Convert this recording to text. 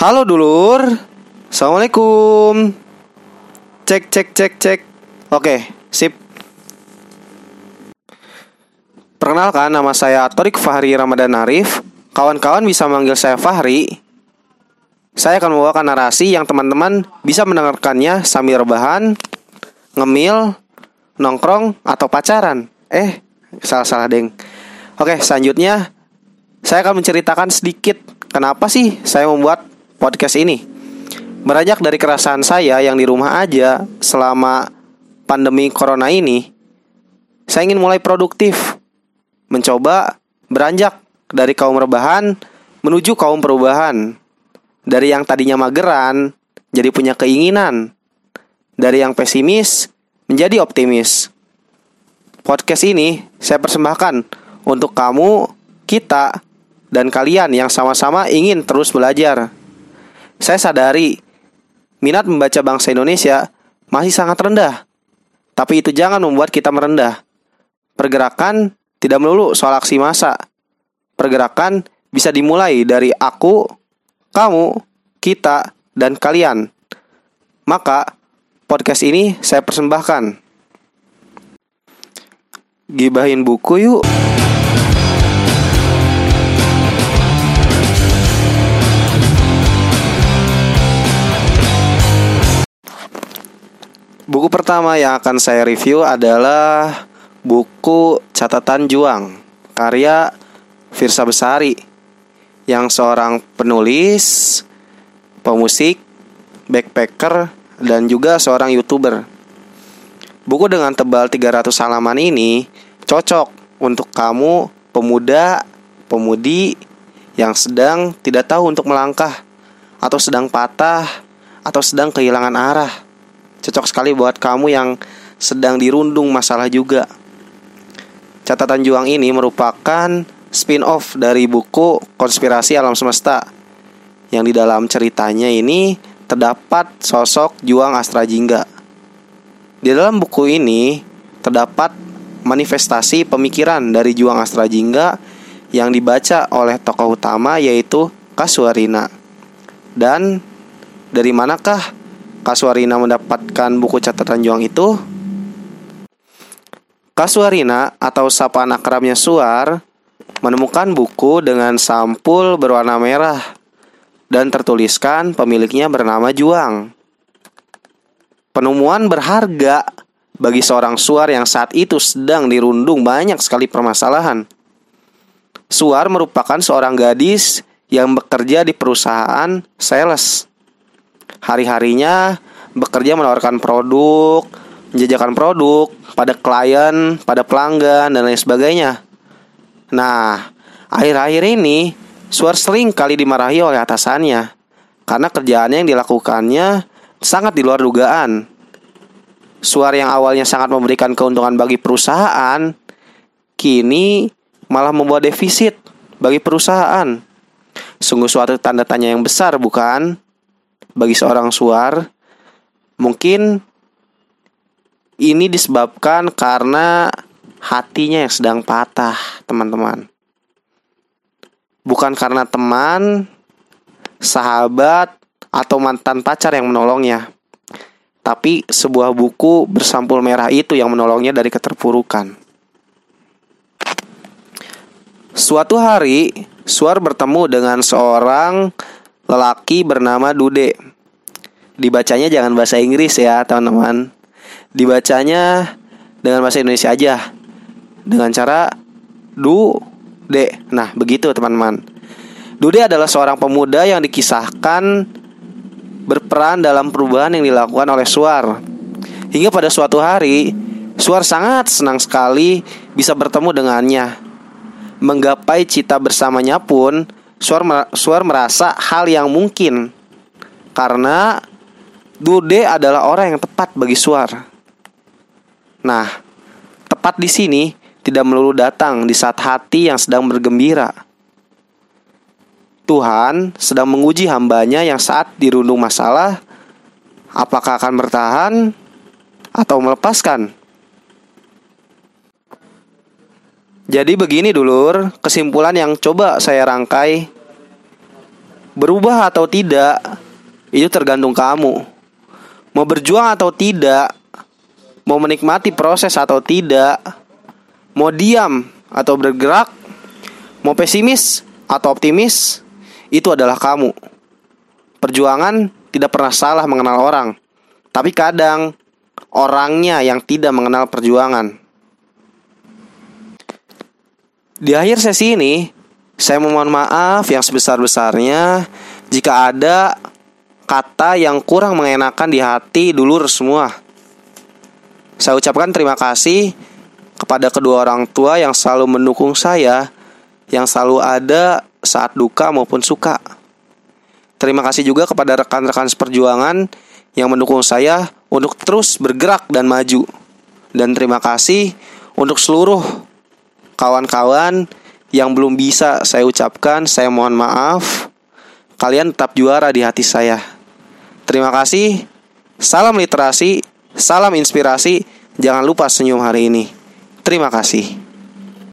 Halo dulur. Assalamualaikum. Cek cek cek cek. Oke sip. Perkenalkan nama saya Torik Fahri Ramadan Arif. Kawan-kawan bisa manggil saya Fahri. Saya akan membawakan narasi yang teman-teman bisa mendengarkannya sambil rebahan Ngemil Nongkrong atau pacaran. Eh salah-salah deng. Oke selanjutnya Saya akan menceritakan sedikit Kenapa sih saya membuat podcast ini. Beranjak dari keresahan saya yang di rumah aja selama pandemi corona ini, saya ingin mulai produktif, mencoba beranjak dari kaum rebahan menuju kaum perubahan. Dari yang tadinya mageran, jadi punya keinginan. Dari yang pesimis, menjadi optimis. Podcast ini saya persembahkan untuk kamu, kita, dan kalian yang sama-sama ingin terus belajar. Saya sadari minat membaca bangsa Indonesia masih sangat rendah. Tapi itu jangan membuat kita merendah. Pergerakan tidak melulu soal aksi massa. Pergerakan bisa dimulai dari aku, kamu, kita, dan kalian. Maka podcast ini saya persembahkan. Gibahin buku yuk. Buku pertama yang akan saya review adalah buku Catatan Juang karya Firsa Besari yang seorang penulis, pemusik, backpacker, dan juga seorang youtuber. Buku dengan tebal 300 halaman ini cocok untuk kamu pemuda, pemudi yang sedang tidak tahu untuk melangkah atau sedang patah atau sedang kehilangan arah Cocok sekali buat kamu yang sedang dirundung masalah juga. Catatan Juang ini merupakan spin-off dari buku Konspirasi Alam Semesta yang di dalam ceritanya ini terdapat sosok Juang Astra Jingga. Di dalam buku ini terdapat manifestasi pemikiran dari Juang Astra Jingga yang dibaca oleh tokoh utama yaitu Kasuarina. Dan dari manakah Kasuarina mendapatkan buku catatan Juang itu? Kasuarina atau sapaan akrabnya Suar menemukan buku dengan sampul berwarna merah dan tertuliskan pemiliknya bernama Juang. Penemuan berharga bagi seorang Suar yang saat itu sedang dirundung banyak sekali permasalahan. Suar merupakan seorang gadis yang bekerja di perusahaan sales hari-harinya bekerja menawarkan produk, menjajakan produk pada klien, pada pelanggan dan lain sebagainya. Nah, akhir-akhir ini Suar sering kali dimarahi oleh atasannya karena kerjaannya yang dilakukannya sangat di luar dugaan. Suar yang awalnya sangat memberikan keuntungan bagi perusahaan, kini malah membawa defisit bagi perusahaan. Sungguh suatu tanda tanya yang besar, bukan? Bagi seorang suar mungkin ini disebabkan karena hatinya yang sedang patah, teman-teman. Bukan karena teman, sahabat, atau mantan pacar yang menolongnya. Tapi sebuah buku bersampul merah itu yang menolongnya dari keterpurukan. Suatu hari, Suar bertemu dengan seorang lelaki bernama Dude. Dibacanya jangan bahasa Inggris ya, teman-teman. Dibacanya dengan bahasa Indonesia aja. Dengan cara du de. Nah, begitu teman-teman. Dude adalah seorang pemuda yang dikisahkan berperan dalam perubahan yang dilakukan oleh Suar. Hingga pada suatu hari, Suar sangat senang sekali bisa bertemu dengannya. Menggapai cita bersamanya pun Suar merasa hal yang mungkin karena Dude adalah orang yang tepat bagi Suar. Nah, tepat di sini tidak melulu datang di saat hati yang sedang bergembira. Tuhan sedang menguji hambanya yang saat dirundung masalah, apakah akan bertahan atau melepaskan. Jadi begini dulur, kesimpulan yang coba saya rangkai Berubah atau tidak, itu tergantung kamu. Mau berjuang atau tidak, mau menikmati proses atau tidak, mau diam atau bergerak, mau pesimis atau optimis, itu adalah kamu. Perjuangan tidak pernah salah mengenal orang, tapi kadang orangnya yang tidak mengenal perjuangan. Di akhir sesi ini, saya memohon maaf yang sebesar-besarnya jika ada kata yang kurang mengenakan di hati dulur semua. Saya ucapkan terima kasih kepada kedua orang tua yang selalu mendukung saya, yang selalu ada saat duka maupun suka. Terima kasih juga kepada rekan-rekan seperjuangan yang mendukung saya untuk terus bergerak dan maju. Dan terima kasih untuk seluruh kawan-kawan yang belum bisa saya ucapkan, saya mohon maaf. Kalian tetap juara di hati saya. Terima kasih. Salam literasi, salam inspirasi. Jangan lupa senyum hari ini. Terima kasih.